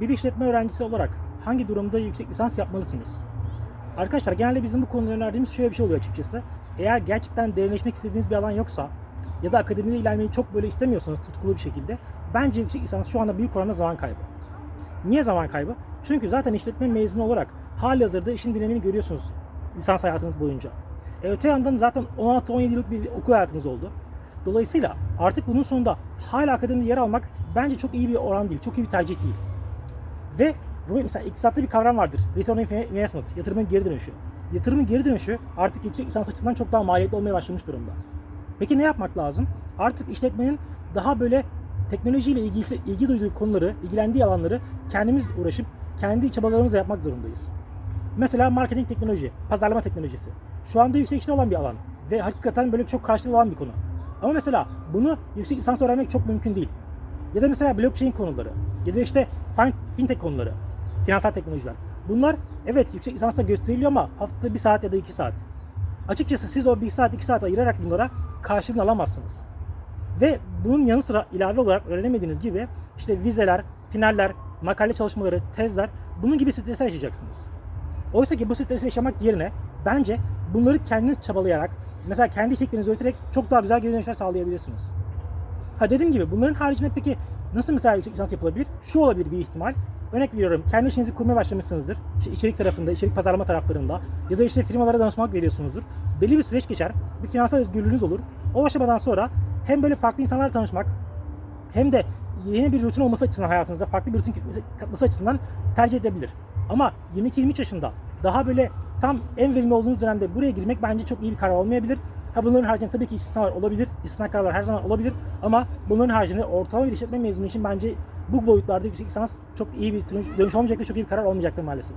Bir işletme öğrencisi olarak hangi durumda yüksek lisans yapmalısınız? Arkadaşlar genelde bizim bu konuda önerdiğimiz şöyle bir şey oluyor açıkçası. Eğer gerçekten derinleşmek istediğiniz bir alan yoksa ya da akademide ilerlemeyi çok böyle istemiyorsanız tutkulu bir şekilde bence yüksek lisans şu anda büyük oranda zaman kaybı. Niye zaman kaybı? Çünkü zaten işletme mezunu olarak hali hazırda işin dinamini görüyorsunuz lisans hayatınız boyunca. E öte yandan zaten 16-17 yıllık bir okul hayatınız oldu. Dolayısıyla artık bunun sonunda hala akademide yer almak bence çok iyi bir oran değil, çok iyi bir tercih değil. Ve mesela iktisatta bir kavram vardır. Return on investment, yatırımın geri dönüşü. Yatırımın geri dönüşü artık yüksek lisans açısından çok daha maliyetli olmaya başlamış durumda. Peki ne yapmak lazım? Artık işletmenin daha böyle teknolojiyle ilgili, ilgi duyduğu konuları, ilgilendiği alanları kendimiz uğraşıp kendi çabalarımızla yapmak zorundayız. Mesela marketing teknoloji, pazarlama teknolojisi. Şu anda yükselişte olan bir alan ve hakikaten böyle çok karşılığı olan bir konu. Ama mesela bunu yüksek lisans öğrenmek çok mümkün değil. Ya da mesela blockchain konuları ya da işte fin- fintech konuları, finansal teknolojiler. Bunlar evet yüksek lisansta gösteriliyor ama haftada bir saat ya da iki saat. Açıkçası siz o bir saat iki saat ayırarak bunlara karşılığını alamazsınız. Ve bunun yanı sıra ilave olarak öğrenemediğiniz gibi işte vizeler, finaller, makale çalışmaları, tezler bunun gibi stresler yaşayacaksınız. Oysa ki bu stresi yaşamak yerine bence bunları kendiniz çabalayarak mesela kendi içeriklerinizi üreterek çok daha güzel geri dönüşler sağlayabilirsiniz. Ha dediğim gibi bunların haricinde peki nasıl mesela yüksek lisans yapılabilir? Şu olabilir bir ihtimal. Örnek veriyorum kendi işinizi kurmaya başlamışsınızdır. İşte içerik tarafında, içerik pazarlama taraflarında ya da işte firmalara danışmanlık veriyorsunuzdur. Belli bir süreç geçer. Bir finansal özgürlüğünüz olur. O aşamadan sonra hem böyle farklı insanlarla tanışmak hem de yeni bir rutin olması açısından hayatınızda farklı bir rutin katması açısından tercih edebilir. Ama 22-23 yaşında daha böyle tam en verimli olduğunuz dönemde buraya girmek bence çok iyi bir karar olmayabilir. Ha bunların haricinde tabii ki istisnalar olabilir. İstisna kararlar her zaman olabilir. Ama bunların haricinde ortalama bir işletme mezunu için bence bu boyutlarda yüksek lisans çok iyi bir dönüş olmayacaktır, çok iyi bir karar olmayacaktır maalesef.